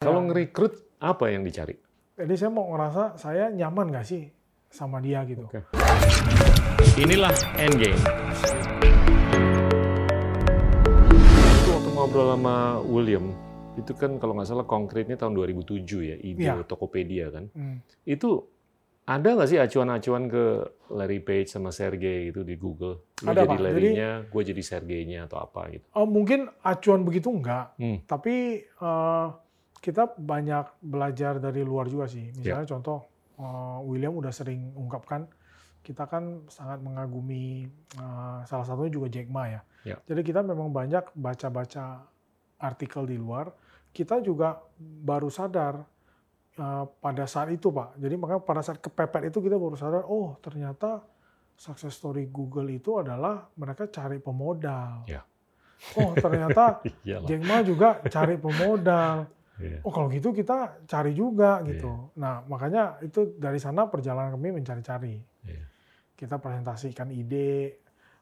Kalau ngerekrut apa yang dicari? Jadi saya mau ngerasa saya nyaman nggak sih sama dia gitu. Oke. Inilah Endgame. Itu waktu ngobrol sama William, itu kan kalau nggak salah konkretnya tahun 2007 ya, ide Iya. Tokopedia kan. Hmm. Itu ada nggak sih acuan-acuan ke Larry Page sama Sergey gitu di Google? Lu Ada, jadi Pak. Larry-nya, gue jadi Sergey-nya atau apa gitu. Oh, mungkin acuan begitu enggak, Hmm. tapi eh, kita banyak belajar dari luar juga sih. Ya. Misalnya contoh eh, William udah sering ungkapkan kita kan sangat mengagumi eh, salah satunya juga Jack Ma ya. Ya. Jadi kita memang banyak baca-baca artikel di luar. Kita juga baru sadar eh, pada saat itu Pak. Jadi makanya pada saat kepepet itu kita baru sadar, oh ternyata success story Google itu adalah mereka cari pemodal. Ya. Oh ternyata. Jack Ma juga cari pemodal. Iya. Oh kalau gitu kita cari juga gitu. Nah makanya itu dari sana perjalanan kami mencari-cari. Iya. Kita presentasikan ide,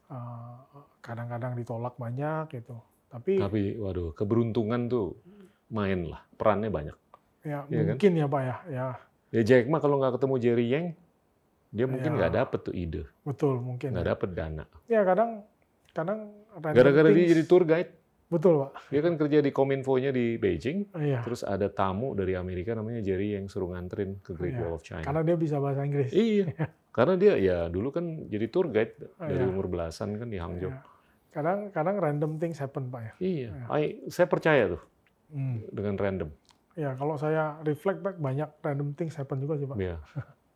eh, kadang-kadang ditolak banyak gitu. Tapi Tapi waduh, keberuntungan tuh main lah, perannya banyak. ya kan? mungkin ya pak ya, ya Ya Jack Ma kalau nggak ketemu Jerry Yang, dia mungkin Ya. nggak dapet tuh ide, betul mungkin. nggak dapet dana. Ya kadang kadang Gara-gara dia jadi tour guide, betul pak. dia kan kerja di Kominfo-nya di Beijing, Iya. terus ada tamu dari Amerika namanya Jerry yang suruh nganterin ke Great Iya. Wall of China. Karena dia bisa bahasa Inggris. Iya, karena dia ya dulu kan jadi tour guide dari Iya. umur belasan kan di Hangzhou. Iya. Kadang kadang random things happen pak ya. Iya, Iya. I- saya percaya tuh Hmm. dengan random. Ya kalau saya reflect back banyak random things happen juga sih pak. Iya.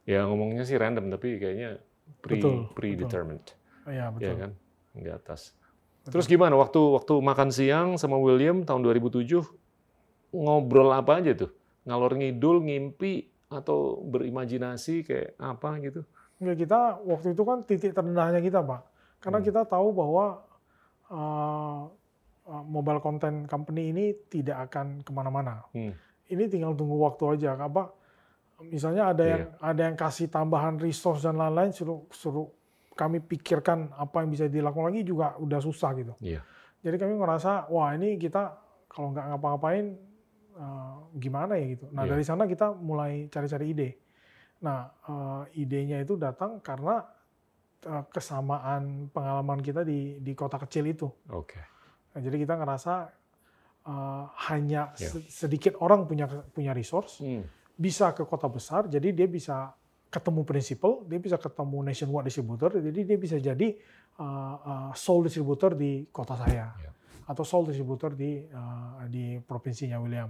Ya ngomongnya sih random tapi kayaknya pre Betul, predetermined. Iya betul. ya kan di atas. Terus gimana waktu waktu makan siang sama William tahun 2007 ngobrol apa aja tuh? Ngalor ngidul, ngimpi atau berimajinasi kayak apa gitu? Enggak, kita waktu itu kan titik terendahnya kita, Pak. Karena Hmm. kita tahu bahwa uh, mobile content company ini tidak akan ke mana-mana. Hmm. Ini tinggal tunggu waktu aja. Apa? Misalnya ada yang Iya. ada yang kasih tambahan resource dan lain-lain, suruh suruh kami pikirkan apa yang bisa dilakukan lagi juga udah susah gitu. Iya. Jadi kami ngerasa, wah ini kita kalau nggak ngapa-ngapain uh, gimana ya gitu. Nah Iya. dari sana kita mulai cari-cari ide. Nah uh, idenya itu datang karena uh, kesamaan pengalaman kita di di kota kecil itu. Oke. Nah, jadi kita ngerasa uh, hanya Iya. se- sedikit orang punya punya resource Hmm. bisa ke kota besar, jadi dia bisa ketemu prinsipal, dia bisa ketemu nationwide distributor, jadi dia bisa jadi uh, uh, sole distributor di kota saya Ya. atau sole distributor di uh, di provinsinya William.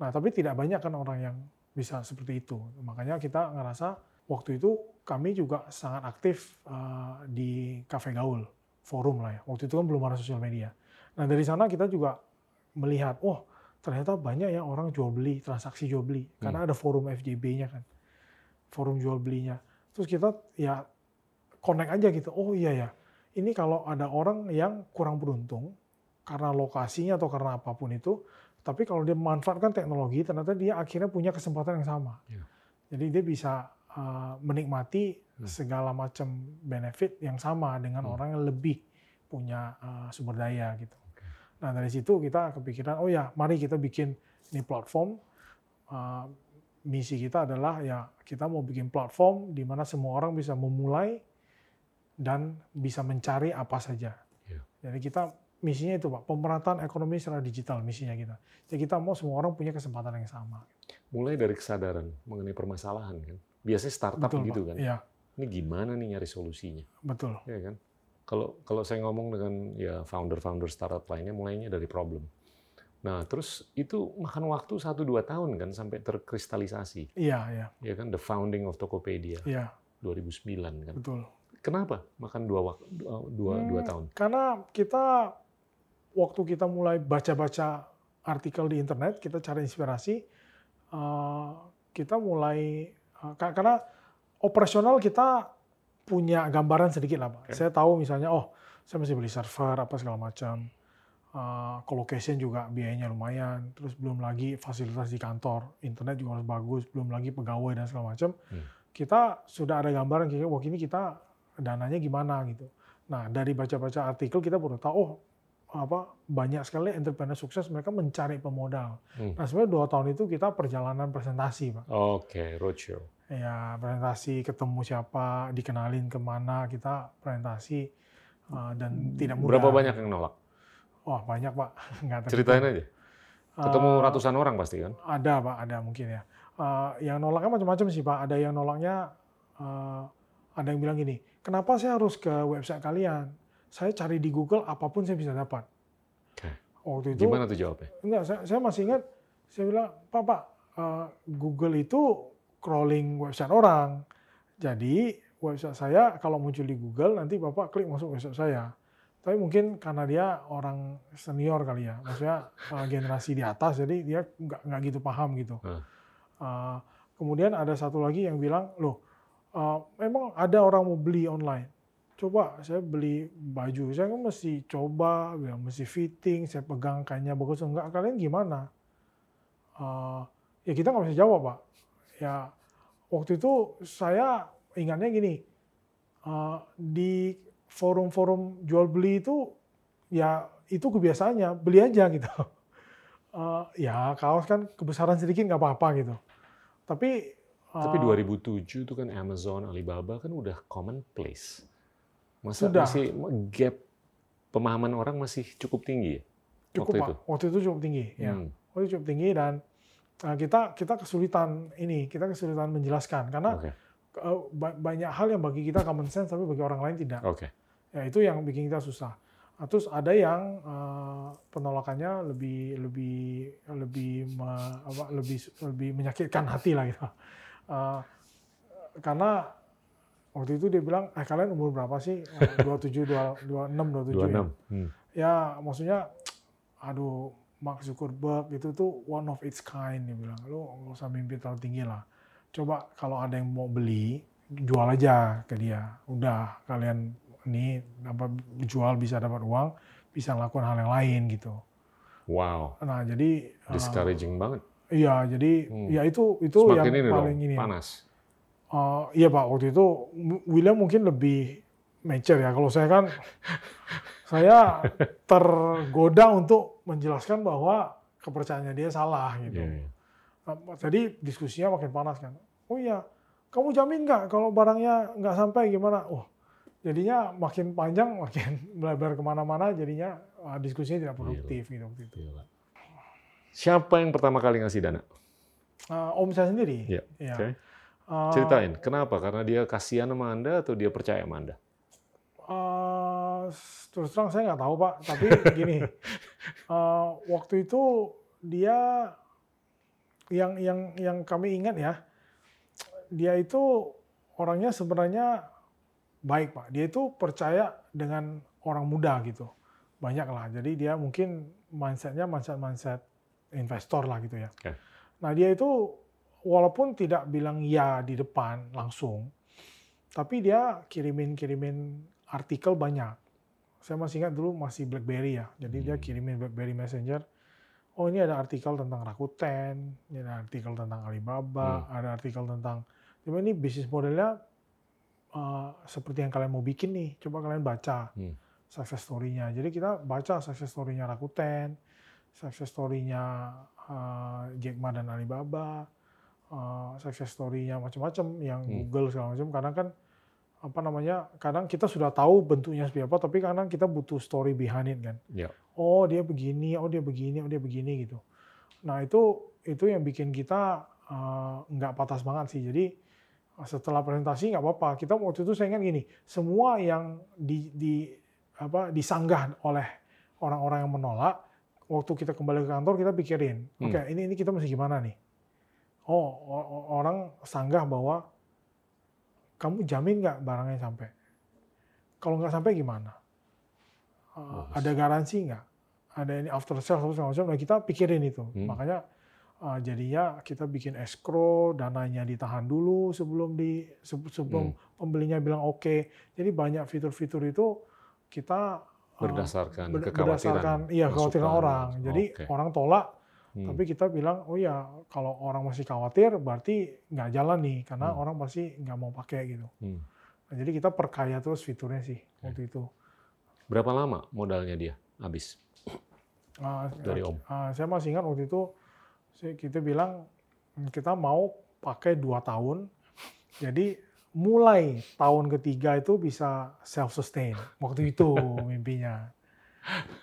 Nah, tapi tidak banyak kan orang yang bisa seperti itu. Makanya kita ngerasa waktu itu kami juga sangat aktif uh, di Cafe Gaul, forum lah ya. Waktu itu kan belum ada sosial media. Nah, dari sana kita juga melihat, oh ternyata banyak ya orang jual beli, transaksi jual beli. Karena ada forum FJB-nya kan. Forum jual belinya. Terus kita ya connect aja gitu. Oh iya ya, ini kalau ada orang yang kurang beruntung karena lokasinya atau karena apa pun itu, tapi kalau dia memanfaatkan teknologi, ternyata dia akhirnya punya kesempatan yang sama. Iya. Jadi dia bisa uh, menikmati Hmm. segala macam benefit yang sama dengan Hmm. orang yang lebih punya uh, sumber daya gitu. Nah dari situ kita kepikiran, oh ya, mari kita bikin ini platform. Uh, misi kita adalah ya kita mau bikin platform di mana semua orang bisa memulai dan bisa mencari apa saja. Iya. Jadi kita misinya itu pak, pemerataan ekonomi secara digital misinya kita. Jadi kita mau semua orang punya kesempatan yang sama. Mulai dari kesadaran mengenai permasalahan kan. Biasanya startup Betul gitu pak. kan. Iya Ini gimana nih nyari solusinya? betul. Ya kan? Kalau kalau saya ngomong dengan ya founder-founder startup lainnya mulainya dari problem. Nah, terus itu makan waktu 1-2 tahun kan sampai terkristalisasi. Iya iya Ya kan the founding of Tokopedia iya 2009 kan. betul. Kenapa makan dua wak- dua, dua, dua Hmm, tahun? Karena kita waktu kita mulai baca-baca artikel di internet, kita cari inspirasi, eh, kita mulai eh, ka- karena operasional kita punya gambaran sedikit lah, Pak. Oke. Saya tahu misalnya, oh, saya mesti beli server apa segala macam. Eh, colocation juga biayanya lumayan, terus belum lagi fasilitas di kantor, internet juga harus bagus, belum lagi pegawai dan segala macam. Hmm. Kita sudah ada gambaran kira-kira, wah ini kita dananya gimana gitu. Nah, dari baca-baca artikel kita baru tahu, oh apa banyak sekali entrepreneur sukses mereka mencari pemodal. Hmm. Nah sebenarnya dua tahun itu kita perjalanan presentasi pak. Oke, roadshow. Ya presentasi ketemu siapa, dikenalin ke mana kita presentasi uh, dan tidak mudah. Berapa banyak yang nolak? Wah banyak pak. Nggak. Ceritain aja. Ketemu Uh, ratusan orang pasti kan? Ada pak, ada mungkin ya. Uh, yang nolaknya macam-macam sih pak. Ada yang nolaknya, uh, ada yang bilang gini, kenapa saya harus ke website kalian? Saya cari di Google apa pun saya bisa dapat. Oke. Waktu itu Gimana tuh jawabnya? Enggak, saya, saya masih ingat, saya bilang, Pak, Pak, eh, Google itu crawling website orang. Jadi, website saya kalau muncul di Google, nanti Bapak klik masuk website saya. Tapi mungkin karena dia orang senior kali ya, maksudnya eh, generasi di atas, jadi dia nggak, nggak gitu paham gitu. Eh, kemudian ada satu lagi yang bilang, loh, eh, memang ada orang mau beli online. Coba saya beli baju, saya kan mesti coba, bilang mesti fitting, saya pegang kainnya bagus enggak, kalian gimana? Eh, ya kita nggak bisa jawab pak. Ya waktu itu saya ingatnya gini, eh, di forum-forum jual beli itu ya itu kebiasaannya beli aja gitu. Eh, ya kaos kan kebesaran sedikit nggak apa-apa gitu. Tapi Tapi eh, 2007 itu kan Amazon, Alibaba kan udah commonplace. Masa Sudah. masih gap pemahaman orang masih cukup tinggi ya? cukup waktu pak. itu? Waktu itu cukup tinggi. Ya. Hmm, Waktu itu cukup tinggi dan eh, kita kita kesulitan ini, kita kesulitan menjelaskan karena eh, ba- banyak hal yang bagi kita common sense tapi bagi orang lain tidak. oke. Ya itu yang bikin kita susah. Nah, terus ada yang eh, penolakannya lebih lebih lebih me- apa, lebih lebih menyakitkan hati lah gitu. Eh, karena waktu itu dia bilang, eh kalian umur berapa sih? Eh, 27, 26, 27 ya. 26. Hmm. Ya maksudnya, aduh Mark Zuckerberg itu tuh one of its kind dia bilang. Lu nggak usah mimpi terlalu tinggi lah. Coba kalau ada yang mau beli, jual aja ke dia. Udah kalian ini apa jual bisa dapat uang, bisa melakukan hal yang lain gitu. Wow, Nah jadi uh, discouraging banget. iya jadi Hmm. ya itu itu yang Semakin ini dong, paling ini. panas. Uh, iya Pak, waktu itu William mungkin lebih mature ya. Kalau saya kan, saya tergoda untuk menjelaskan bahwa kepercayaannya dia salah gitu. Iya, iya. Nah, Jadi diskusinya makin panas kan. Oh iya, kamu jamin nggak kalau barangnya nggak sampai gimana? Oh, jadinya makin panjang, makin melebar ke mana-mana, jadinya uh, diskusinya tidak produktif gitu. waktu itu. Gila. Siapa yang pertama kali ngasih dana? Uh, om saya sendiri. Iya, ya. oke. Uh, Ceritain, kenapa? Karena dia kasihan sama Anda atau dia percaya sama Anda? Eh, terus terang saya nggak tahu pak, tapi gini, eh, waktu itu dia yang yang yang kami ingat ya, dia itu orangnya sebenarnya baik pak. Dia itu percaya dengan orang muda gitu, banyak lah. Jadi dia mungkin mindsetnya mindset mindset investor lah gitu ya. Oke. Nah dia itu walaupun tidak bilang ya di depan langsung, tapi dia kirimin-kirimin artikel banyak. Saya masih ingat dulu masih BlackBerry ya, jadi dia Hmm. kirimin BlackBerry Messenger. Oh ini ada artikel tentang Rakuten, ini ada artikel tentang Alibaba, ada artikel tentang. Cuma ini bisnis modelnya uh, seperti yang kalian mau bikin nih. Coba kalian baca Hmm. success story-nya. Jadi kita baca success story-nya Rakuten, success story-nya uh, Jack Ma dan Alibaba, uh, success story-nya macam-macam yang Hmm. Google segala macam. Kadang kan apa namanya? Kadang kita sudah tahu bentuknya seperti apa, tapi kadang kita butuh story behind it kan. Ya. Oh dia begini, oh dia begini, oh dia begini gitu. Nah itu itu yang bikin kita uh, nggak patah semangat sih. Jadi uh, setelah presentasi nggak apa-apa. Kita waktu itu saya ingat gini, semua yang di, di apa disanggah oleh orang-orang yang menolak, waktu kita kembali ke kantor kita pikirin, Hmm. oke ini ini kita mesti gimana nih? Oh orang sanggah bahwa kamu jamin nggak barangnya sampai? Kalau nggak sampai gimana? Uh, ada garansi nggak? Ada ini after sales atau segala macam? Nah kita pikirin itu. Hmm. Makanya uh, jadinya kita bikin escrow, dananya ditahan dulu sebelum di se- sebelum Hmm. pembelinya bilang oke. Jadi banyak fitur-fitur itu kita uh, Berdasarkan ber- kekhawatiran. berdasarkan iya kekhawatiran orang. Jadi Oke. orang tolak, Hmm. tapi kita bilang oh ya kalau orang masih khawatir berarti nggak jalan nih karena Hmm. orang pasti nggak mau pakai gitu. Hmm. Nah, jadi kita perkaya terus fiturnya sih waktu itu. Berapa lama modalnya dia habis Ah, dari Om? ah, saya masih ingat waktu itu kita bilang "Hmm, kita mau pakai dua tahun. Jadi mulai tahun ketiga itu bisa self sustain. Waktu itu mimpinya.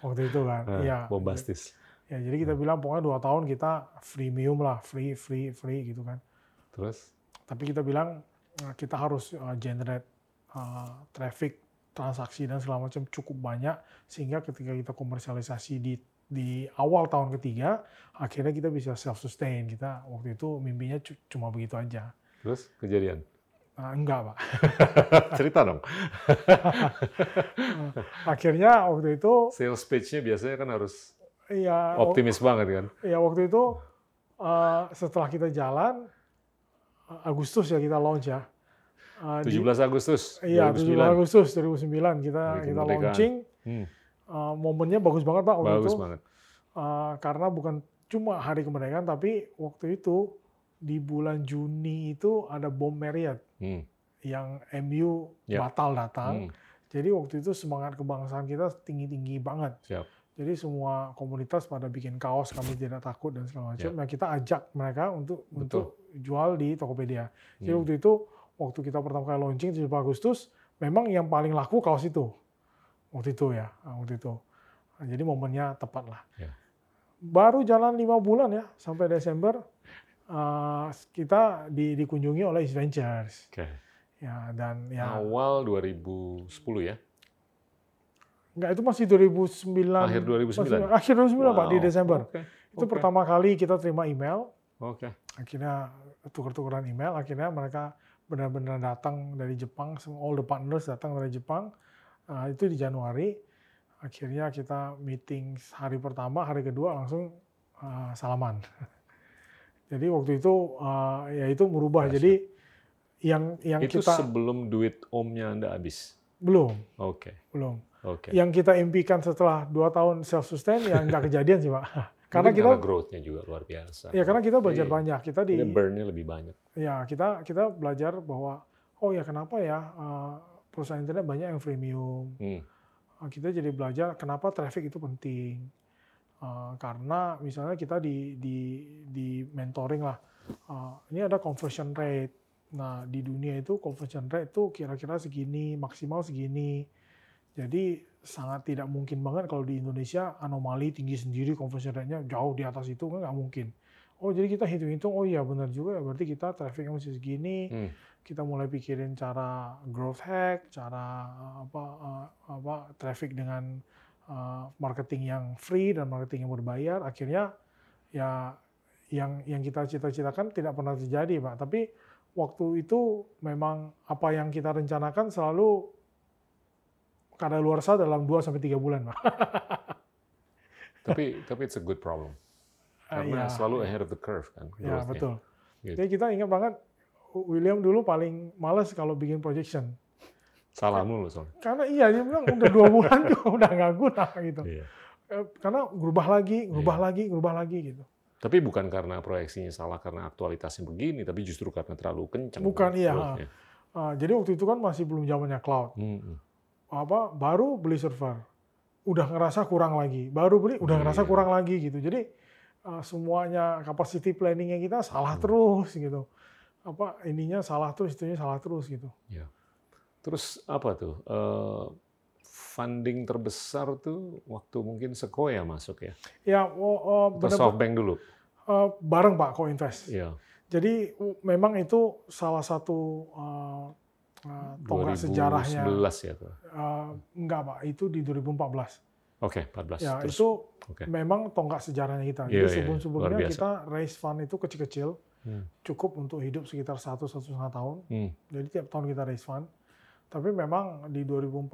Waktu itu kan. Iya. bombastis. Ya, jadi kita bilang pokoknya dua tahun kita freemium lah, free, free, free gitu kan. Terus Tapi kita bilang eh, kita harus eh, generate eh, traffic, transaksi dan segala macam cukup banyak sehingga ketika kita komersialisasi di di awal tahun ketiga akhirnya kita bisa self sustain. Kita waktu itu mimpinya cu- cuma begitu aja. terus kejadian. Eh, enggak, Pak. Cerita dong. Akhirnya waktu itu Sales page-nya biasanya kan harus ya optimis banget kan. ya waktu itu eh, setelah kita jalan Agustus ya kita launch ya. Eh, di- 17 Agustus Iya, 17 2009. Agustus 2009 kita Hari kita launching. Hmm, Uh, momennya bagus banget Pak waktu bagus itu. banget. Uh, karena bukan cuma hari kemerdekaan tapi waktu itu di bulan Juni itu ada bom Marriott Hmm, yang MU Ya. batal datang. hmm, Jadi waktu itu semangat kebangsaan kita tinggi-tinggi banget. siap. Jadi semua komunitas pada bikin kaos kami tidak takut dan segala macam. Ya. Nah, kita ajak mereka untuk Betul. untuk jual di Tokopedia. Jadi Hmm. waktu itu waktu kita pertama kali launching 17 Agustus, memang yang paling laku kaos itu. Waktu itu ya, ah, waktu itu. Jadi momennya tepat lah. Ya. Baru jalan lima bulan ya sampai Desember ah, kita di- dikunjungi oleh East Ventures. Oke. Ya dan ya Awal 2010 ya. enggak itu masih 2009 Akhir 2009? masih- akhir 2009 Pak di Wow, Desember. Oke. Itu oke, pertama kali kita terima email, Oke. akhirnya tuker-tukeran email, akhirnya mereka benar-benar datang dari Jepang, semua all the partners datang dari Jepang. Nah, itu di Januari. Akhirnya kita meeting hari pertama, hari kedua langsung uh, salaman. Jadi waktu itu uh, ya itu merubah. Dahsyat. Jadi yang yang Itu kita sebelum duit omnya Anda habis. belum Oke. belum. Oke. Yang kita impikan setelah dua tahun self sustain yang nggak kejadian sih pak. Karena Mungkin kita growth-nya juga luar biasa. ya karena kita belajar Jadi, banyak. Kita di burn-nya lebih banyak. ya kita kita belajar bahwa oh ya kenapa ya uh, perusahaan internet banyak yang freemium. Hmm. Uh, kita jadi belajar kenapa traffic itu penting. Uh, karena misalnya kita di di di mentoring lah. Uh, ini ada conversion rate. Nah di dunia itu conversion rate itu kira-kira segini maksimal segini. Jadi sangat tidak mungkin banget kalau di Indonesia anomali tinggi sendiri conversion rate-nya jauh di atas itu kan nggak mungkin. Oh jadi kita hitung-hitung, oh iya benar juga ya berarti kita trafficnya masih segini, Hmm. Kita mulai pikirin cara growth hack, cara uh, apa uh, apa traffic dengan uh, marketing yang free dan marketing yang berbayar, akhirnya ya yang yang kita cita-citakan tidak pernah terjadi, Pak. Tapi waktu itu memang apa yang kita rencanakan selalu kada luar sah dalam 2 sampai 3 bulan, Pak. Tapi tapi it's a good problem. Ah, Karena iya, selalu iya. ahead of the curve kan. Ya, betul. Gitu. Jadi kita ingat banget William dulu paling males kalau bikin projection. Salah mulu soalnya. Karena iya dia bilang udah dua bulan juga udah nggak guna gitu. Iya. Eh, Karena berubah lagi, berubah lagi, berubah lagi gitu. Tapi bukan karena proyeksinya salah karena aktualitasnya begini, tapi justru karena terlalu kencang. Bukan, iya. growth-nya. Ah, jadi waktu itu kan masih belum zamannya cloud. Hmm. Apa baru beli server, udah ngerasa kurang lagi. Baru beli, udah Iya, ngerasa iya. kurang lagi gitu. Jadi ah, semuanya capacity planningnya kita salah Hmm. terus gitu. Apa ininya salah terus, itunya salah terus gitu. Terus apa tuh? eh, funding terbesar tuh waktu mungkin Sequoia masuk ya? Ya, oh, oh, Atau benar SoftBank dulu? eh, bareng Pak Co-Invest. Iya. Jadi memang itu salah satu uh, uh, tonggak sejarahnya. 2011 ya tuh. Uh, enggak Pak, itu di 2014. Oke, 14. Ya Terus, itu oke. memang tonggak sejarahnya kita. Iya, Jadi iya, sebelum-sebelumnya biasa. kita raise fund itu kecil-kecil, Hmm. cukup untuk hidup sekitar satu satu setengah tahun. Hmm. Jadi tiap tahun kita raise fund. Tapi memang di 2014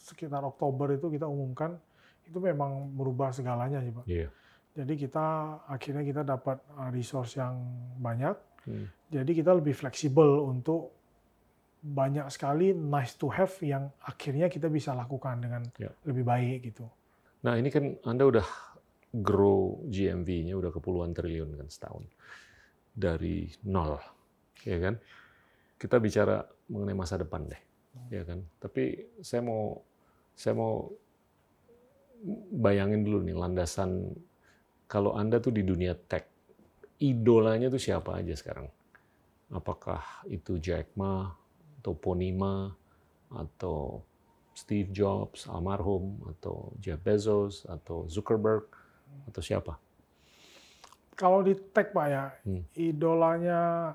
sekitar Oktober itu kita umumkan itu memang merubah segalanya sih Pak. Iya. Jadi kita akhirnya kita dapat uh, resource yang banyak. Hmm. Jadi kita lebih fleksibel untuk banyak sekali nice to have yang akhirnya kita bisa lakukan dengan Ya. lebih baik gitu. Nah ini kan Anda udah grow GMV-nya udah ke puluhan triliun kan setahun. Dari nol, ya kan? Kita bicara mengenai masa depan deh, ya kan? Tapi saya mau saya mau bayangin dulu nih landasan kalau Anda tuh di dunia tech, idolanya tuh siapa aja sekarang? Apakah itu Jack Ma atau Ponima atau Steve Jobs almarhum atau Jeff Bezos atau Zuckerberg atau siapa? Kalau di tech Pak ya, Hmm. idolanya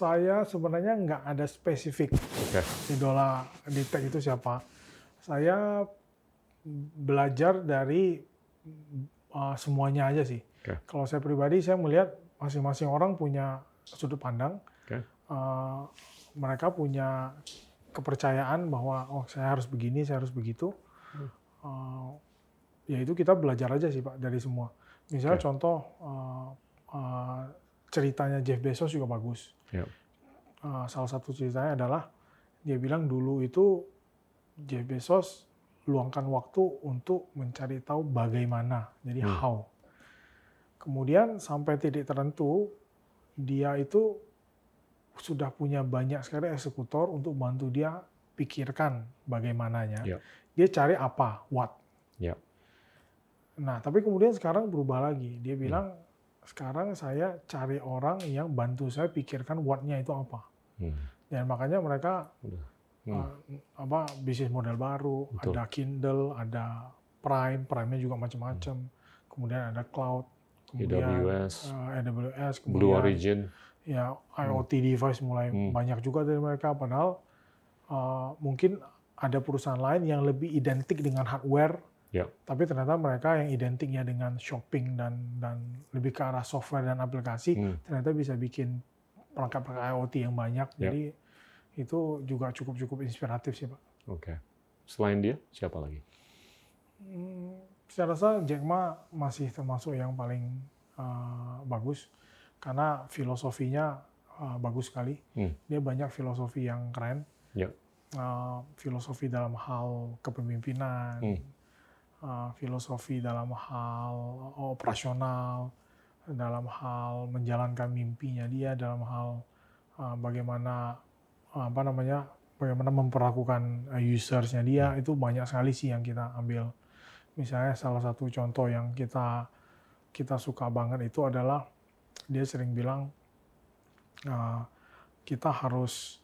saya sebenarnya nggak ada spesifik Oke. idola di tech itu siapa. Saya belajar dari uh, semuanya aja sih. Oke. Kalau saya pribadi, saya melihat masing-masing orang punya sudut pandang. Oke. Uh, mereka punya kepercayaan bahwa oh saya harus begini, saya harus begitu. Uh, ya itu kita belajar aja sih pak dari semua. Misalnya Oke. contoh uh, uh, ceritanya Jeff Bezos juga bagus. Ya. Uh, salah satu ceritanya adalah dia bilang dulu itu Jeff Bezos luangkan waktu untuk mencari tahu bagaimana, jadi Hmm. how. Kemudian sampai titik tertentu dia itu sudah punya banyak sekali eksekutor untuk bantu dia pikirkan bagaimananya. Ya. Dia cari apa, what. Ya. Nah, tapi kemudian sekarang berubah lagi. Dia Hmm. bilang sekarang saya cari orang yang bantu saya pikirkan what-nya itu apa. Hmm. Dan makanya mereka Hmm. uh, apa bisnis model baru, Betul. ada Kindle, ada Prime, Prime-nya juga macam-macam. Kemudian ada cloud, kemudian AWS, uh, AWS, Hmm. Blue kemudian Origin. ya IoT device mulai Hmm. banyak juga dari mereka. Padahal uh, mungkin ada perusahaan lain yang lebih identik dengan hardware, Ya. tapi ternyata mereka yang identiknya dengan shopping dan dan lebih ke arah software dan aplikasi, Hmm. ternyata bisa bikin perangkat-perangkat IoT yang banyak. Ya. Jadi itu juga cukup-cukup inspiratif sih, Pak. Oke. Selain dia, siapa lagi? Hmm, saya rasa Jack Ma masih termasuk yang paling uh, bagus karena filosofinya uh, bagus sekali. Hmm. Dia banyak filosofi yang keren. Ya. Uh, filosofi dalam hal kepemimpinan, Hmm. Uh, filosofi dalam hal operasional, dalam hal menjalankan mimpinya dia, dalam hal uh, bagaimana uh, apa namanya, bagaimana memperlakukan usersnya dia itu banyak sekali sih yang kita ambil. Misalnya salah satu contoh yang kita kita suka banget itu adalah dia sering bilang uh, kita harus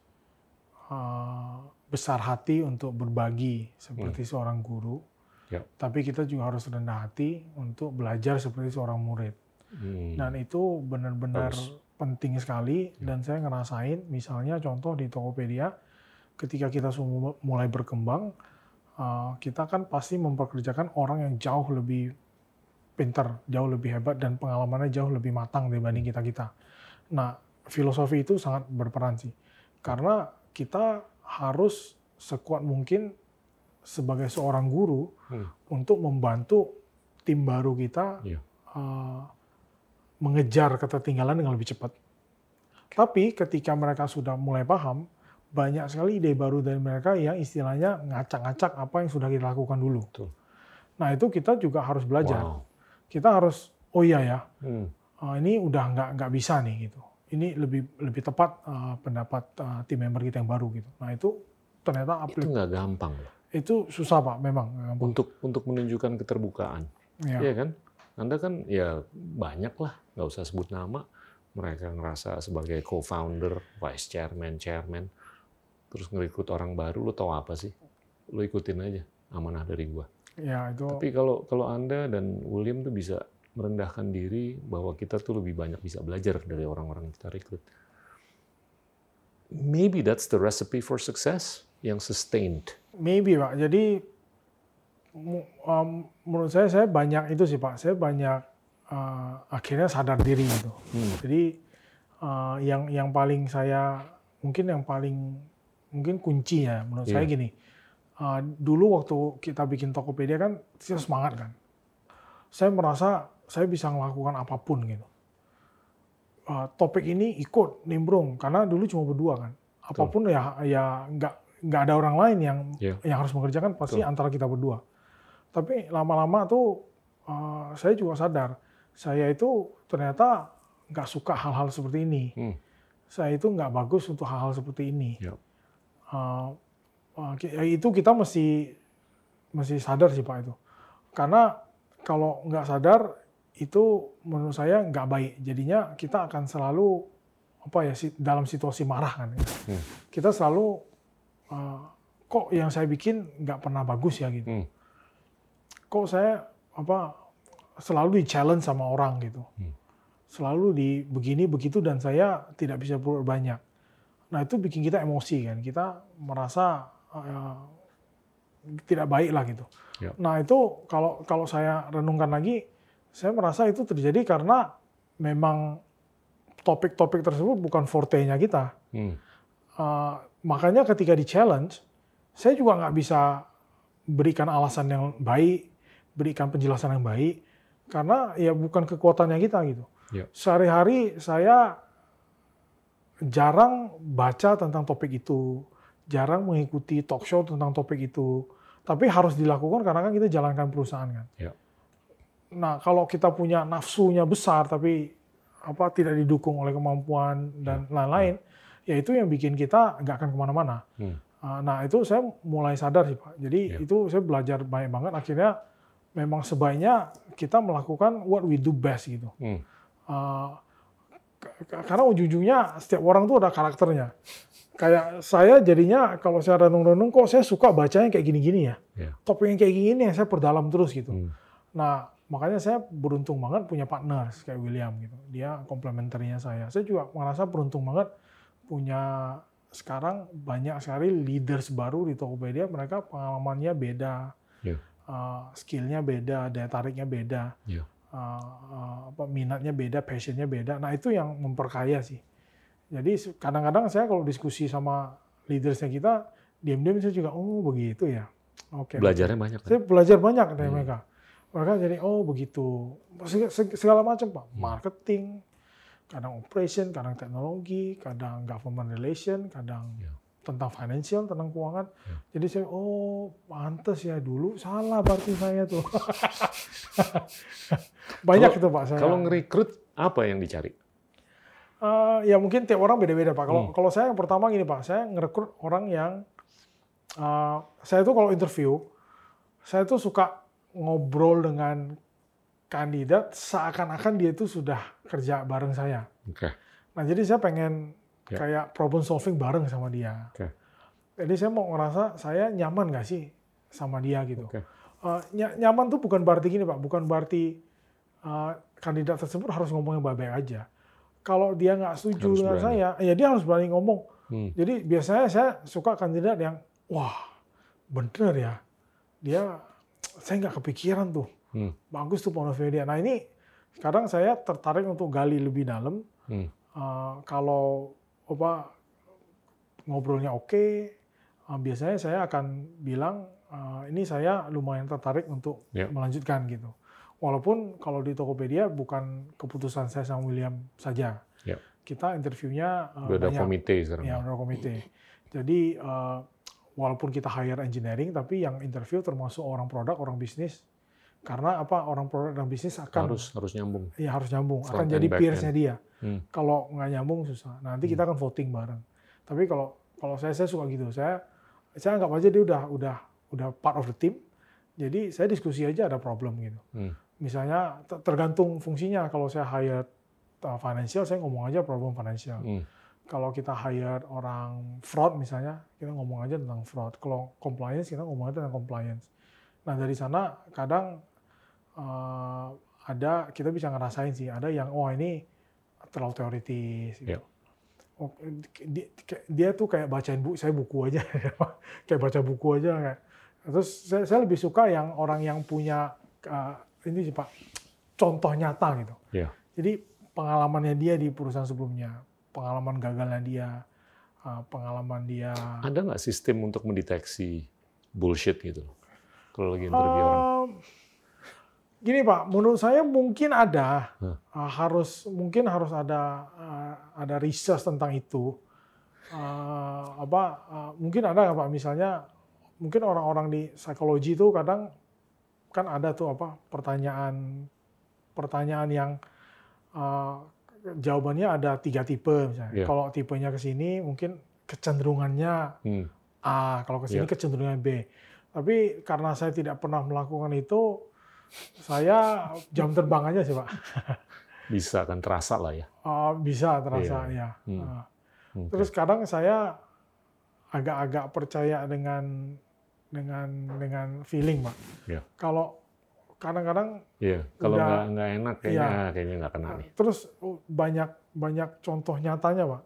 uh, besar hati untuk berbagi seperti seorang guru, Ya. tapi kita juga harus rendah hati untuk belajar seperti seorang murid. Hmm. Dan itu benar-benar penting sekali. Dan saya ngerasain, misalnya contoh di Tokopedia, ketika kita semua mulai berkembang, uh, kita kan pasti memperkerjakan orang yang jauh lebih pintar, jauh lebih hebat, dan pengalamannya jauh lebih matang dibanding kita-kita. Nah, filosofi itu sangat berperan sih. Karena kita harus sekuat mungkin sebagai seorang guru Hmm. untuk membantu tim baru kita Iya. uh, mengejar ketertinggalan dengan lebih cepat. Tapi ketika mereka sudah mulai paham, banyak sekali ide baru dari mereka yang istilahnya ngacak-ngacak apa yang sudah kita lakukan dulu. Betul. Nah itu kita juga harus belajar. Wow. Kita harus, oh iya ya, Hmm. uh, ini udah nggak nggak bisa nih gitu. Ini lebih lebih tepat uh, pendapat uh, tim member kita yang baru gitu. Nah itu ternyata Itu nggak gampang loh. Itu susah pak, memang. gampang. Untuk untuk menunjukkan keterbukaan. Ya. Iya kan? Anda kan ya banyak lah, nggak usah sebut nama. Mereka ngerasa sebagai co-founder, vice chairman, chairman, terus ngerekrut orang baru, lo tau apa sih? Lo ikutin aja amanah dari gua. ya itu Tapi kalau kalau Anda dan William tuh bisa merendahkan diri bahwa kita tuh lebih banyak bisa belajar dari orang-orang yang kita rekrut. Maybe that's the recipe for success yang sustained. Maybe Pak. Jadi um, menurut saya saya banyak itu sih Pak. Saya banyak uh, akhirnya sadar diri gitu. Hmm. Jadi uh, yang yang paling saya mungkin yang paling mungkin kuncinya menurut saya Iya. gini. Uh, dulu waktu kita bikin Tokopedia kan kita semangat kan. Saya merasa saya bisa melakukan apa pun gitu. Uh, topik ini ikut nimbrung karena dulu cuma berdua kan. Apa pun ya ya nggak nggak ada orang lain yang Iya. yang harus mengerjakan pasti Betul. antara kita berdua. Tapi lama-lama tuh uh, saya juga sadar saya itu ternyata nggak suka hal-hal seperti ini. Hmm. Saya itu nggak bagus untuk hal-hal seperti ini. Iya. Uh, uh, ki- ya itu kita mesti mesti sadar sih pak itu. Karena kalau nggak sadar itu menurut saya nggak baik. Jadinya kita akan selalu apa ya dalam situasi marah kan. Hmm. Kita selalu uh, kok yang saya bikin nggak pernah bagus ya gitu. Hmm. Kok saya apa selalu di challenge sama orang gitu. Hmm. Selalu di begini begitu dan saya tidak bisa berbuat banyak. Nah itu bikin kita emosi kan. Kita merasa uh, tidak baik lah gitu. Ya. Nah itu kalau kalau saya renungkan lagi, saya merasa itu terjadi karena memang topik-topik tersebut bukan forte-nya kita. Hmm. Uh, makanya ketika di challenge, saya juga nggak bisa berikan alasan yang baik, berikan penjelasan yang baik, karena ya bukan kekuatannya kita gitu. Ya. Sehari-hari saya jarang baca tentang topik itu, jarang mengikuti talk show tentang topik itu. Tapi harus dilakukan karena kan kita jalankan perusahaan kan. Ya. Nah kalau kita punya nafsunya besar tapi apa tidak didukung oleh kemampuan dan ya. lain-lain, ya. Ya itu yang bikin kita nggak akan ke mana-mana. Hmm. Ah, nah itu saya mulai sadar sih pak. Jadi ya. itu saya belajar banyak banget. Akhirnya memang sebaiknya kita melakukan what we do best gitu. Hmm. Uh, karena ujung-ujungnya setiap orang tuh ada karakternya kayak saya jadinya kalau saya renung-renung kok saya suka bacanya kayak gini-gini ya. Yeah. Topik yang kayak gini yang saya perdalam terus gitu. Hmm. Nah, makanya saya beruntung banget punya partner kayak William gitu. Dia komplementernya saya. Saya juga merasa beruntung banget punya sekarang banyak sekali leaders baru di Tokopedia. Mereka pengalamannya beda, yeah. uh, skillnya beda, daya tariknya beda, yeah. uh, uh, apa minatnya beda, passionnya beda. Nah itu yang memperkaya sih. Jadi kadang-kadang saya kalau diskusi sama leadersnya kita, diam-diam saya juga, oh begitu ya. Oke. Belajarnya banyak. Kan? Saya belajar banyak dari hmm. mereka. Mereka jadi, oh begitu. Segala macam Pak. Hmm. Kadang operation, kadang teknologi, kadang government relation, kadang ya. tentang financial, tentang keuangan. Ya. Jadi saya, oh pantas ya dulu salah berarti saya tuh. banyak kalau, itu Pak saya. Kalau ngerekrut apa yang dicari? Uh, ya mungkin tiap orang beda-beda pak. Kalau hmm. kalau saya yang pertama gini pak, saya ngerekrut orang yang uh, saya itu kalau interview, saya itu suka ngobrol dengan kandidat seakan-akan dia itu sudah kerja bareng saya. Okay. Nah jadi saya pengen yeah. kayak problem solving bareng sama dia. Okay. Jadi saya mau ngerasa saya nyaman nggak sih sama dia gitu. Okay. Uh, ny nyaman tuh bukan berarti gini pak, bukan berarti uh, kandidat tersebut harus ngomong yang baik-baik aja kalau dia nggak setuju harus dengan berani. saya, ya dia harus berani ngomong. Hmm. Jadi biasanya saya suka kandidat yang, wah bener ya, dia saya nggak kepikiran tuh, hmm. bagus tuh dia. Nah ini sekarang saya tertarik untuk gali lebih dalam. Hmm. Uh, kalau apa ngobrolnya oke, okay, uh, biasanya saya akan bilang uh, ini saya lumayan tertarik untuk yeah. melanjutkan gitu. Walaupun kalau di Tokopedia bukan keputusan saya sama William saja. Ya. Kita interviewnya uh, udah banyak. komite sekarang. Ya, udah komite. Jadi uh, walaupun kita hire engineering, tapi yang interview termasuk orang produk, orang bisnis. Karena apa? Orang produk dan bisnis akan harus harus nyambung. Iya harus nyambung. Front akan jadi peersnya dia. Hmm. Kalau nggak nyambung susah. Nah, nanti kita hmm. akan voting bareng. Tapi kalau kalau saya saya suka gitu. Saya saya anggap aja dia udah udah udah part of the team. Jadi saya diskusi aja ada problem gitu. Hmm misalnya tergantung fungsinya. Kalau saya hire uh, financial, saya ngomong aja problem financial. Hmm. Kalau kita hire orang fraud misalnya, kita ngomong aja tentang fraud. Kalau compliance, kita ngomong aja tentang compliance. Nah dari sana kadang uh, ada kita bisa ngerasain sih, ada yang oh ini terlalu teoritis. Gitu. Yeah. Oh, dia, dia tuh kayak bacain buku, saya buku aja, kayak baca buku aja. Kayak. Terus saya, saya lebih suka yang orang yang punya uh, ini sih Pak, contoh nyata gitu. Yeah. Jadi pengalamannya dia di perusahaan sebelumnya, pengalaman gagalnya dia, uh, pengalaman dia. Ada nggak sistem untuk mendeteksi bullshit gitu? Kalau lagi interview uh, orang. Gini Pak, menurut saya mungkin ada, huh. uh, harus mungkin harus ada uh, ada research tentang itu. Uh, apa uh, mungkin ada nggak Pak? Misalnya mungkin orang-orang di psikologi itu kadang kan ada tuh apa pertanyaan pertanyaan yang uh, jawabannya ada tiga tipe misalnya. Yeah. Kalau tipenya ke sini mungkin kecenderungannya hmm. A, kalau ke sini yeah. kecenderungannya B. Tapi karena saya tidak pernah melakukan itu, Saya jam terbang aja sih Pak. Bisa kan terasa lah ya. Uh, bisa terasa Iya. ya. Hmm. Uh, Oke. Terus kadang saya agak-agak percaya dengan dengan dengan feeling, Pak. Iya. Kalau kadang-kadang Iya, kalau nggak nggak enak kayaknya Iya. kayaknya nggak kena nih. terus uh, banyak banyak contoh nyatanya, Pak.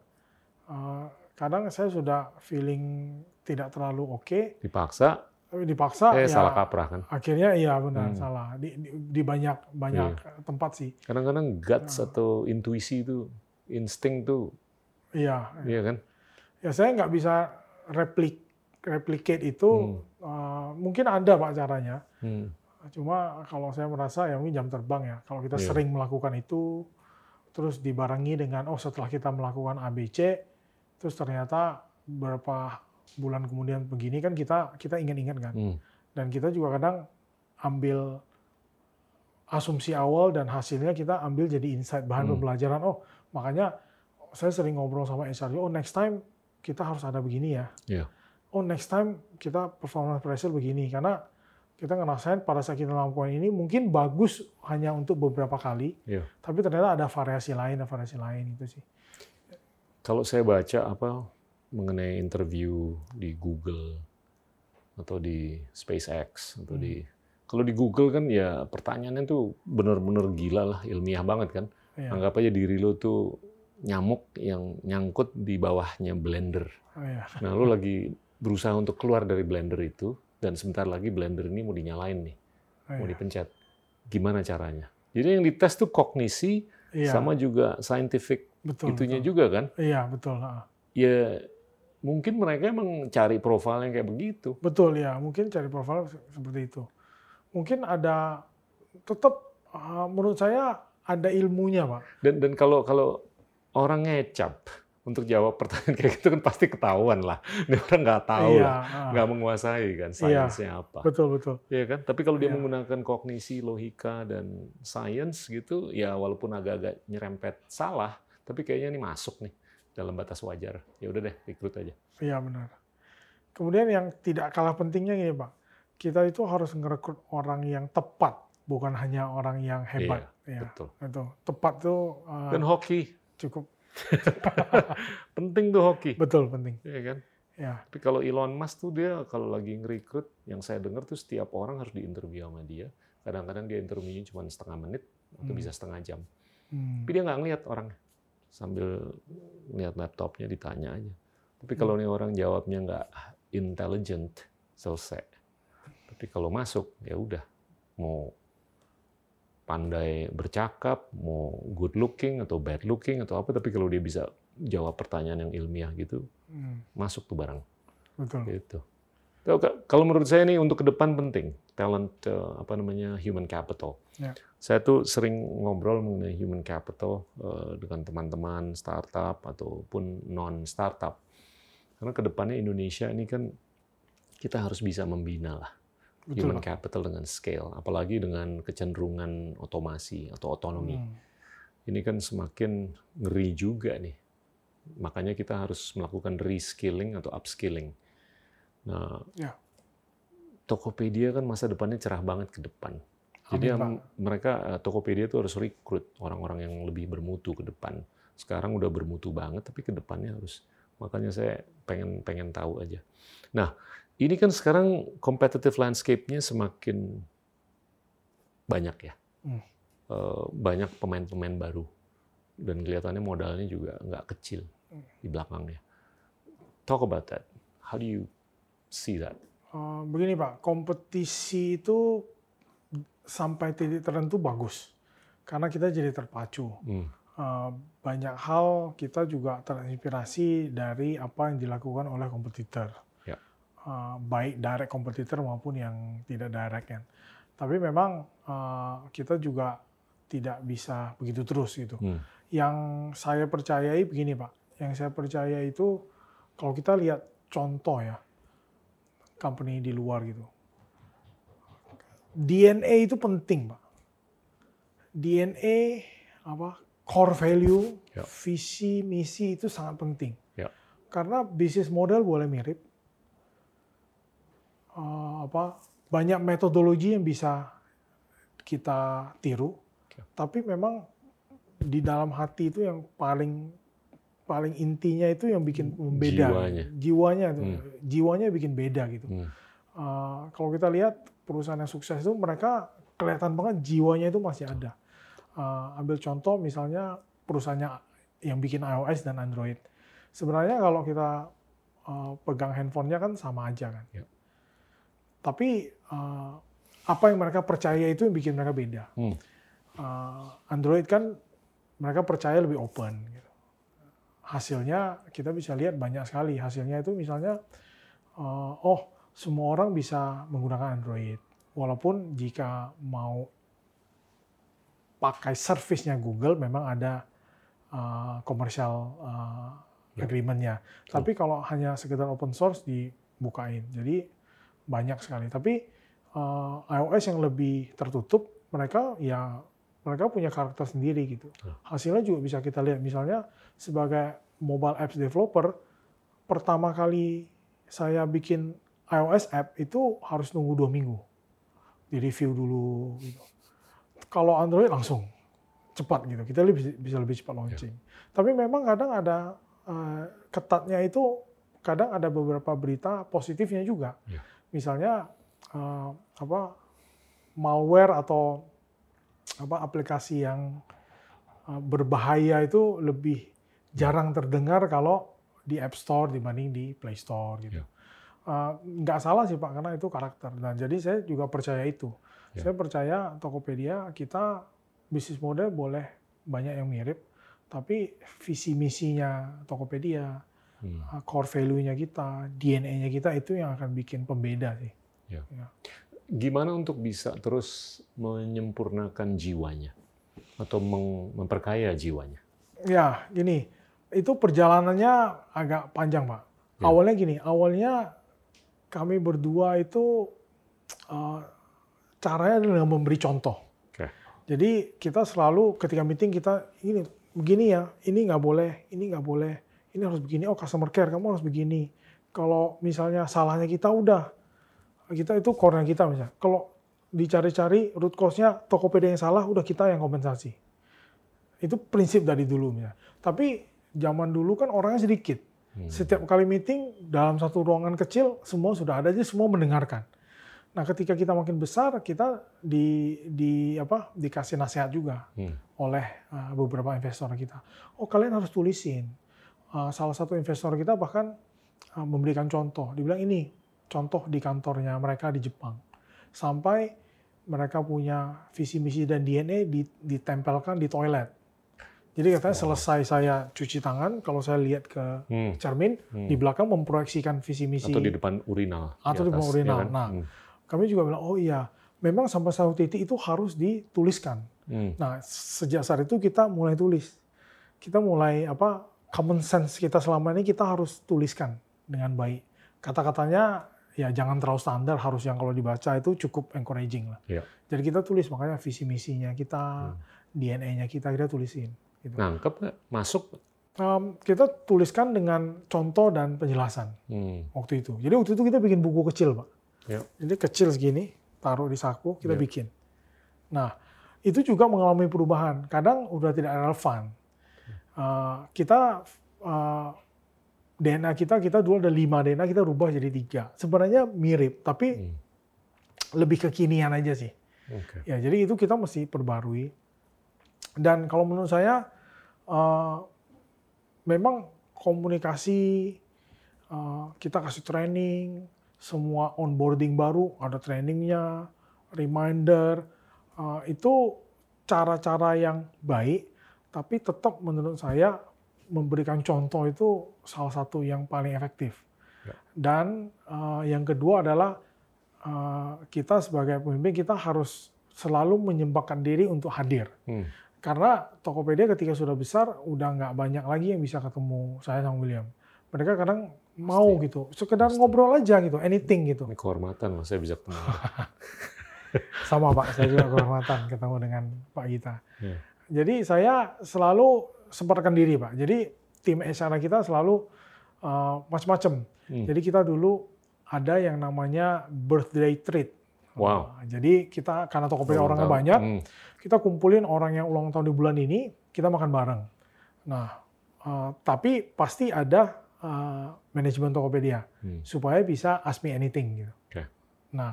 Uh, kadang saya sudah feeling tidak terlalu oke, Dipaksa, tapi dipaksa eh ya salah kaprah kan. akhirnya iya benar Hmm. salah di, di, di banyak banyak tempat sih. Kadang-kadang guts Ah. atau intuisi itu, insting tuh, Iya. iya kan? Ya saya nggak bisa replik replicate itu. uh, mungkin ada Pak caranya. Hmm. Cuma kalau saya merasa ya mungkin jam terbang ya. Kalau kita Iya. sering melakukan itu, terus dibarengi dengan oh setelah kita melakukan ABC, terus ternyata beberapa bulan kemudian begini kan kita kita ingat-ingat kan. Hmm. Dan kita juga kadang ambil asumsi awal dan hasilnya kita ambil jadi insight bahan Hmm. pembelajaran. Oh makanya saya sering ngobrol sama HR, oh next time kita harus ada begini ya. Iya. Oh next time kita performance pressure begini karena kita ngerasain pada saat kita melakukan ini mungkin bagus hanya untuk beberapa kali, Iya. tapi ternyata ada variasi lain, ada variasi lain itu sih. Kalau saya baca apa mengenai interview di Google atau di SpaceX atau Hmm. di kalau di Google kan ya pertanyaannya tuh bener-bener gila lah ilmiah banget kan. Iya. Anggap aja diri lo tuh nyamuk yang nyangkut di bawahnya blender. Oh, iya. Nah, lo lagi berusaha untuk keluar dari blender itu dan sebentar lagi blender ini mau dinyalain nih, Oh, mau iya. dipencet. Gimana caranya? Jadi yang dites tuh kognisi Iya, sama juga scientific betul, itunya betul. juga kan. Iya betul. Ya mungkin mereka emang cari profil yang kayak begitu. Betul ya, mungkin cari profil se- seperti itu. Mungkin ada tetap uh, menurut saya ada ilmunya, Pak. Dan dan kalau kalau orang ngecap untuk jawab pertanyaan kayak gitu kan pasti ketahuan lah. Ini orang nggak tahu iya, lah, ah, nggak menguasai kan Iya. sainsnya apa. betul betul. Iya kan? Tapi kalau dia Iya. menggunakan kognisi, logika dan sains gitu, ya walaupun agak-agak nyerempet salah, tapi kayaknya ini masuk nih dalam batas wajar. Ya udah deh, rekrut aja. Iya benar. Kemudian yang tidak kalah pentingnya gini, Pak. Kita itu harus ngerekrut orang yang tepat, bukan hanya orang yang hebat. Iya, Betul. itu. Tepat tuh uh, Dan hoki, cukup penting tuh hoki. betul penting. Iya kan? Ya, Tapi kalau Elon Musk tuh dia kalau lagi ngerekrut, yang saya dengar tuh setiap orang harus diinterview sama dia. Kadang-kadang dia interviewnya cuma setengah menit atau Hmm. bisa setengah jam. hmm, Tapi dia nggak ngeliat orangnya. Sambil lihat laptopnya ditanya aja. Tapi Hmm. kalau nih orang jawabnya nggak intelligent, selesai. Tapi kalau masuk, ya udah. Mau pandai bercakap, mau good looking atau bad looking atau apa, tapi kalau dia bisa jawab pertanyaan yang ilmiah gitu, hmm, masuk tuh barang. betul. Gitu. Kalau- menurut saya ini untuk ke depan penting talent eh, apa namanya human capital. Ya. Saya tuh sering ngobrol mengenai human capital eh, dengan teman-teman startup ataupun non startup. Karena ke depannya Indonesia ini kan kita harus bisa membina lah Betul. human capital dengan scale, apalagi dengan kecenderungan otomasi atau otonomi. Hmm, Ini kan semakin ngeri juga nih. Makanya kita harus melakukan reskilling atau upskilling. Nah, Ya. Tokopedia kan masa depannya cerah banget ke depan. Jadi Amin, mereka eh, Tokopedia itu harus rekrut orang-orang yang lebih bermutu ke depan. Sekarang udah bermutu banget, tapi ke depannya harus. Makanya saya pengen pengen tahu aja. Nah, ini kan sekarang competitive landscape-nya semakin banyak ya. Hmm. Eh, banyak pemain-pemain baru dan kelihatannya modalnya juga nggak kecil Hmm. di belakangnya. Talk about that. How do you see that? Eh, begini Pak, kompetisi itu sampai titik tertentu bagus karena kita jadi terpacu. Hmm. Eh, banyak hal kita juga terinspirasi dari apa yang dilakukan oleh kompetitor, Ya. Eh, baik direct kompetitor maupun yang tidak direct kan. Tapi memang eh, kita juga tidak bisa begitu terus gitu. Hmm. Yang saya percayai begini Pak, yang saya percaya itu kalau kita lihat contoh ya, company di luar gitu. DNA itu penting, Pak. DNA apa core value, Ya. visi, misi itu sangat penting. Ya. Karena bisnis model boleh mirip, eh, apa banyak metodologi yang bisa kita tiru, tapi memang di dalam hati itu yang paling paling intinya itu yang bikin beda. Jiwanya. Jiwanya. Hmm. jiwanya bikin beda gitu. Hmm. Uh, kalau kita lihat perusahaan yang sukses itu mereka kelihatan banget jiwanya itu masih ada. Uh, ambil contoh misalnya perusahaannya yang bikin iOS dan Android. Sebenarnya kalau kita uh, pegang handphonenya kan sama aja kan. Ya. Tapi uh, apa yang mereka percaya itu yang bikin mereka beda. Hmm. Uh, Android kan mereka percaya lebih open. Gitu. Hasilnya kita bisa lihat banyak sekali. Hasilnya itu misalnya, uh, oh semua orang bisa menggunakan Android. Walaupun jika mau pakai service-nya Google memang ada uh, commercial uh, Ya. agreement-nya. Tapi kalau hanya sekedar open source dibukain. Jadi banyak sekali. Tapi uh, iOS yang lebih tertutup, mereka ya mereka punya karakter sendiri gitu. Ya. Hasilnya juga bisa kita lihat. Misalnya sebagai mobile apps developer, pertama kali saya bikin iOS app itu harus nunggu dua minggu di review dulu. Gitu. Kalau Android langsung cepat gitu. Kita lebih, bisa lebih cepat launching. Tapi memang kadang ada uh, ketatnya itu kadang ada beberapa berita positifnya juga. Ya. Misalnya uh, apa malware atau apa aplikasi yang uh, berbahaya itu lebih jarang terdengar kalau di App Store dibanding di Play Store gitu. Ya. Uh, nggak salah sih Pak karena itu karakter dan jadi saya juga percaya itu. Ya. Saya percaya Tokopedia kita bisnis model boleh banyak yang mirip, tapi visi misinya Tokopedia, Hmm. uh, core value-nya kita, DNA-nya kita itu yang akan bikin pembeda sih. Gimana untuk bisa terus menyempurnakan jiwanya atau memperkaya jiwanya? Ya, gini, itu perjalanannya agak panjang, Pak. Ya. Awalnya gini, awalnya kami berdua itu uh, caranya dengan memberi contoh. Oke. Jadi kita selalu ketika meeting kita ini begini ya, ini nggak boleh, ini nggak boleh, ini harus begini. Oh customer care kamu harus begini. Kalau misalnya salahnya kita udah, kita itu core kita misalnya. Kalau dicari-cari root cause-nya Tokopedia yang salah, udah kita yang kompensasi. Itu prinsip dari dulu ya. Tapi zaman dulu kan orangnya sedikit. Hmm. Setiap kali meeting dalam satu ruangan kecil semua sudah ada aja semua mendengarkan. Nah, ketika kita makin besar kita di di apa dikasih nasihat juga Hmm. oleh uh, beberapa investor kita. Oh, kalian harus tulisin. Uh, salah satu investor kita bahkan uh, memberikan contoh. Dibilang ini contoh di kantornya mereka di Jepang. Sampai mereka punya visi misi dan DNA di- ditempelkan di toilet. Jadi katanya selesai saya cuci tangan, kalau saya lihat ke Hmm. cermin, Hmm. di belakang memproyeksikan visi misi. Atau di depan urinal. Atau di depan atas, urinal. ya kan? Nah. Hmm. Kami juga bilang, oh iya, memang sampai satu titik itu harus dituliskan. Hmm. Nah, sejak saat itu kita mulai tulis. Kita mulai apa common sense kita selama ini kita harus tuliskan dengan baik. Kata-katanya ya jangan terlalu standar, harus yang kalau dibaca itu cukup encouraging lah. Iya. Jadi kita tulis makanya visi misinya kita, Hmm. DNA-nya kita kita tulisin. Gitu. Nangkep nggak? Masuk? Um, kita tuliskan dengan contoh dan penjelasan Hmm. waktu itu. Jadi waktu itu kita bikin buku kecil, Pak. Ya. Jadi kecil segini, taruh di saku, kita Ya. bikin. Nah, itu juga mengalami perubahan. Kadang udah tidak relevan. Uh, kita uh, DNA kita kita dulu ada lima DNA kita rubah jadi tiga. Sebenarnya mirip, tapi Hmm. lebih kekinian aja sih. Oke. Ya, jadi itu kita mesti perbarui. Dan kalau menurut saya, eh, memang komunikasi eh, kita kasih training, semua onboarding baru ada trainingnya, reminder, eh, itu cara-cara yang baik, tapi tetap menurut saya memberikan contoh itu salah satu yang paling efektif. Ya. Dan eh, yang kedua adalah eh, kita sebagai pemimpin kita harus selalu menyempatkan diri untuk hadir. Hmm. Karena Tokopedia ketika sudah besar udah nggak banyak lagi yang bisa ketemu saya sama William. Mereka kadang mau Pasti. gitu, sekedar Pasti. ngobrol aja gitu, anything gitu. Ini kehormatan loh saya bisa ketemu. Sama Pak, saya juga kehormatan ketemu dengan Pak Gita. Ya. Jadi saya selalu sempatkan diri Pak. Jadi tim HR kita selalu uh, macam-macam. Hmm. Jadi kita dulu ada yang namanya birthday treat. Wow. Nah, jadi kita karena Tokopedia orangnya tahun. banyak, Hmm. kita kumpulin orang yang ulang tahun di bulan ini, kita makan bareng. Nah, eh, tapi pasti ada eh, manajemen Tokopedia Hmm. supaya bisa ask me anything gitu. Oke. Nah,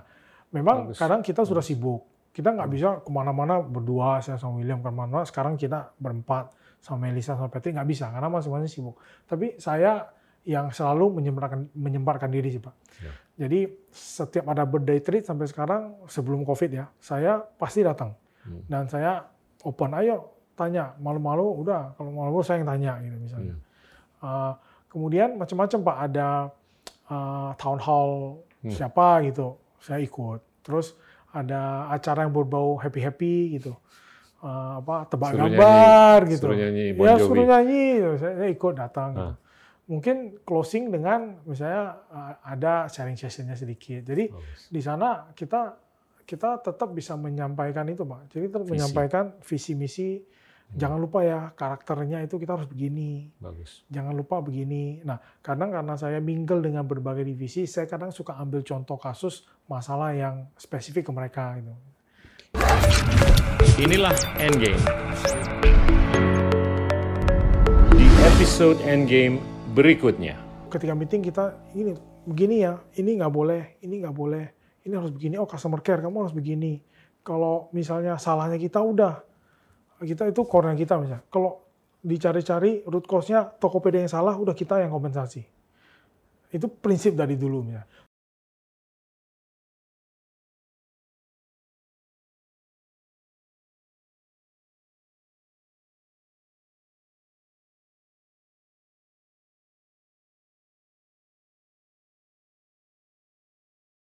memang Bagus. kadang kita sudah sibuk. Kita nggak bisa ke mana-mana berdua, saya sama William ke mana-mana. Sekarang kita berempat sama Melisa sama Patrick nggak bisa karena masing-masing sibuk. Tapi saya yang selalu menyemparkan diri sih Pak. Ya. Jadi setiap ada birthday treat sampai sekarang sebelum COVID ya, saya pasti datang Hmm. dan saya open. Ayo tanya malu-malu udah kalau malu-malu saya yang tanya gitu misalnya. Hmm. Uh, kemudian macam-macam Pak ada uh, town hall Hmm. siapa gitu, saya ikut. Terus ada acara yang berbau happy happy gitu, Uh, apa tebak Suruh gambar nyanyi, gitu. suruh nyanyi Bon ya suruh nyanyi, saya, saya ikut datang. Gitu. Ah. Mungkin closing dengan misalnya uh, ada sharing sessionnya sedikit. Jadi Bagus. di sana kita kita tetap bisa menyampaikan itu, Pak. Jadi tetap Visi. menyampaikan visi misi. Jangan lupa ya karakternya itu kita harus begini. Bagus. Jangan lupa begini. Nah, kadang karena saya mingle dengan berbagai divisi, saya kadang suka ambil contoh kasus masalah yang spesifik ke mereka gitu. Inilah Endgame. Di episode Endgame berikutnya. Ketika meeting kita ini begini ya, ini nggak boleh, ini nggak boleh, ini harus begini. Oh customer care kamu harus begini. Kalau misalnya salahnya kita udah, kita itu core kita misalnya. Kalau dicari-cari root cause-nya Tokopedia yang salah, udah kita yang kompensasi. Itu prinsip dari dulu. Ya.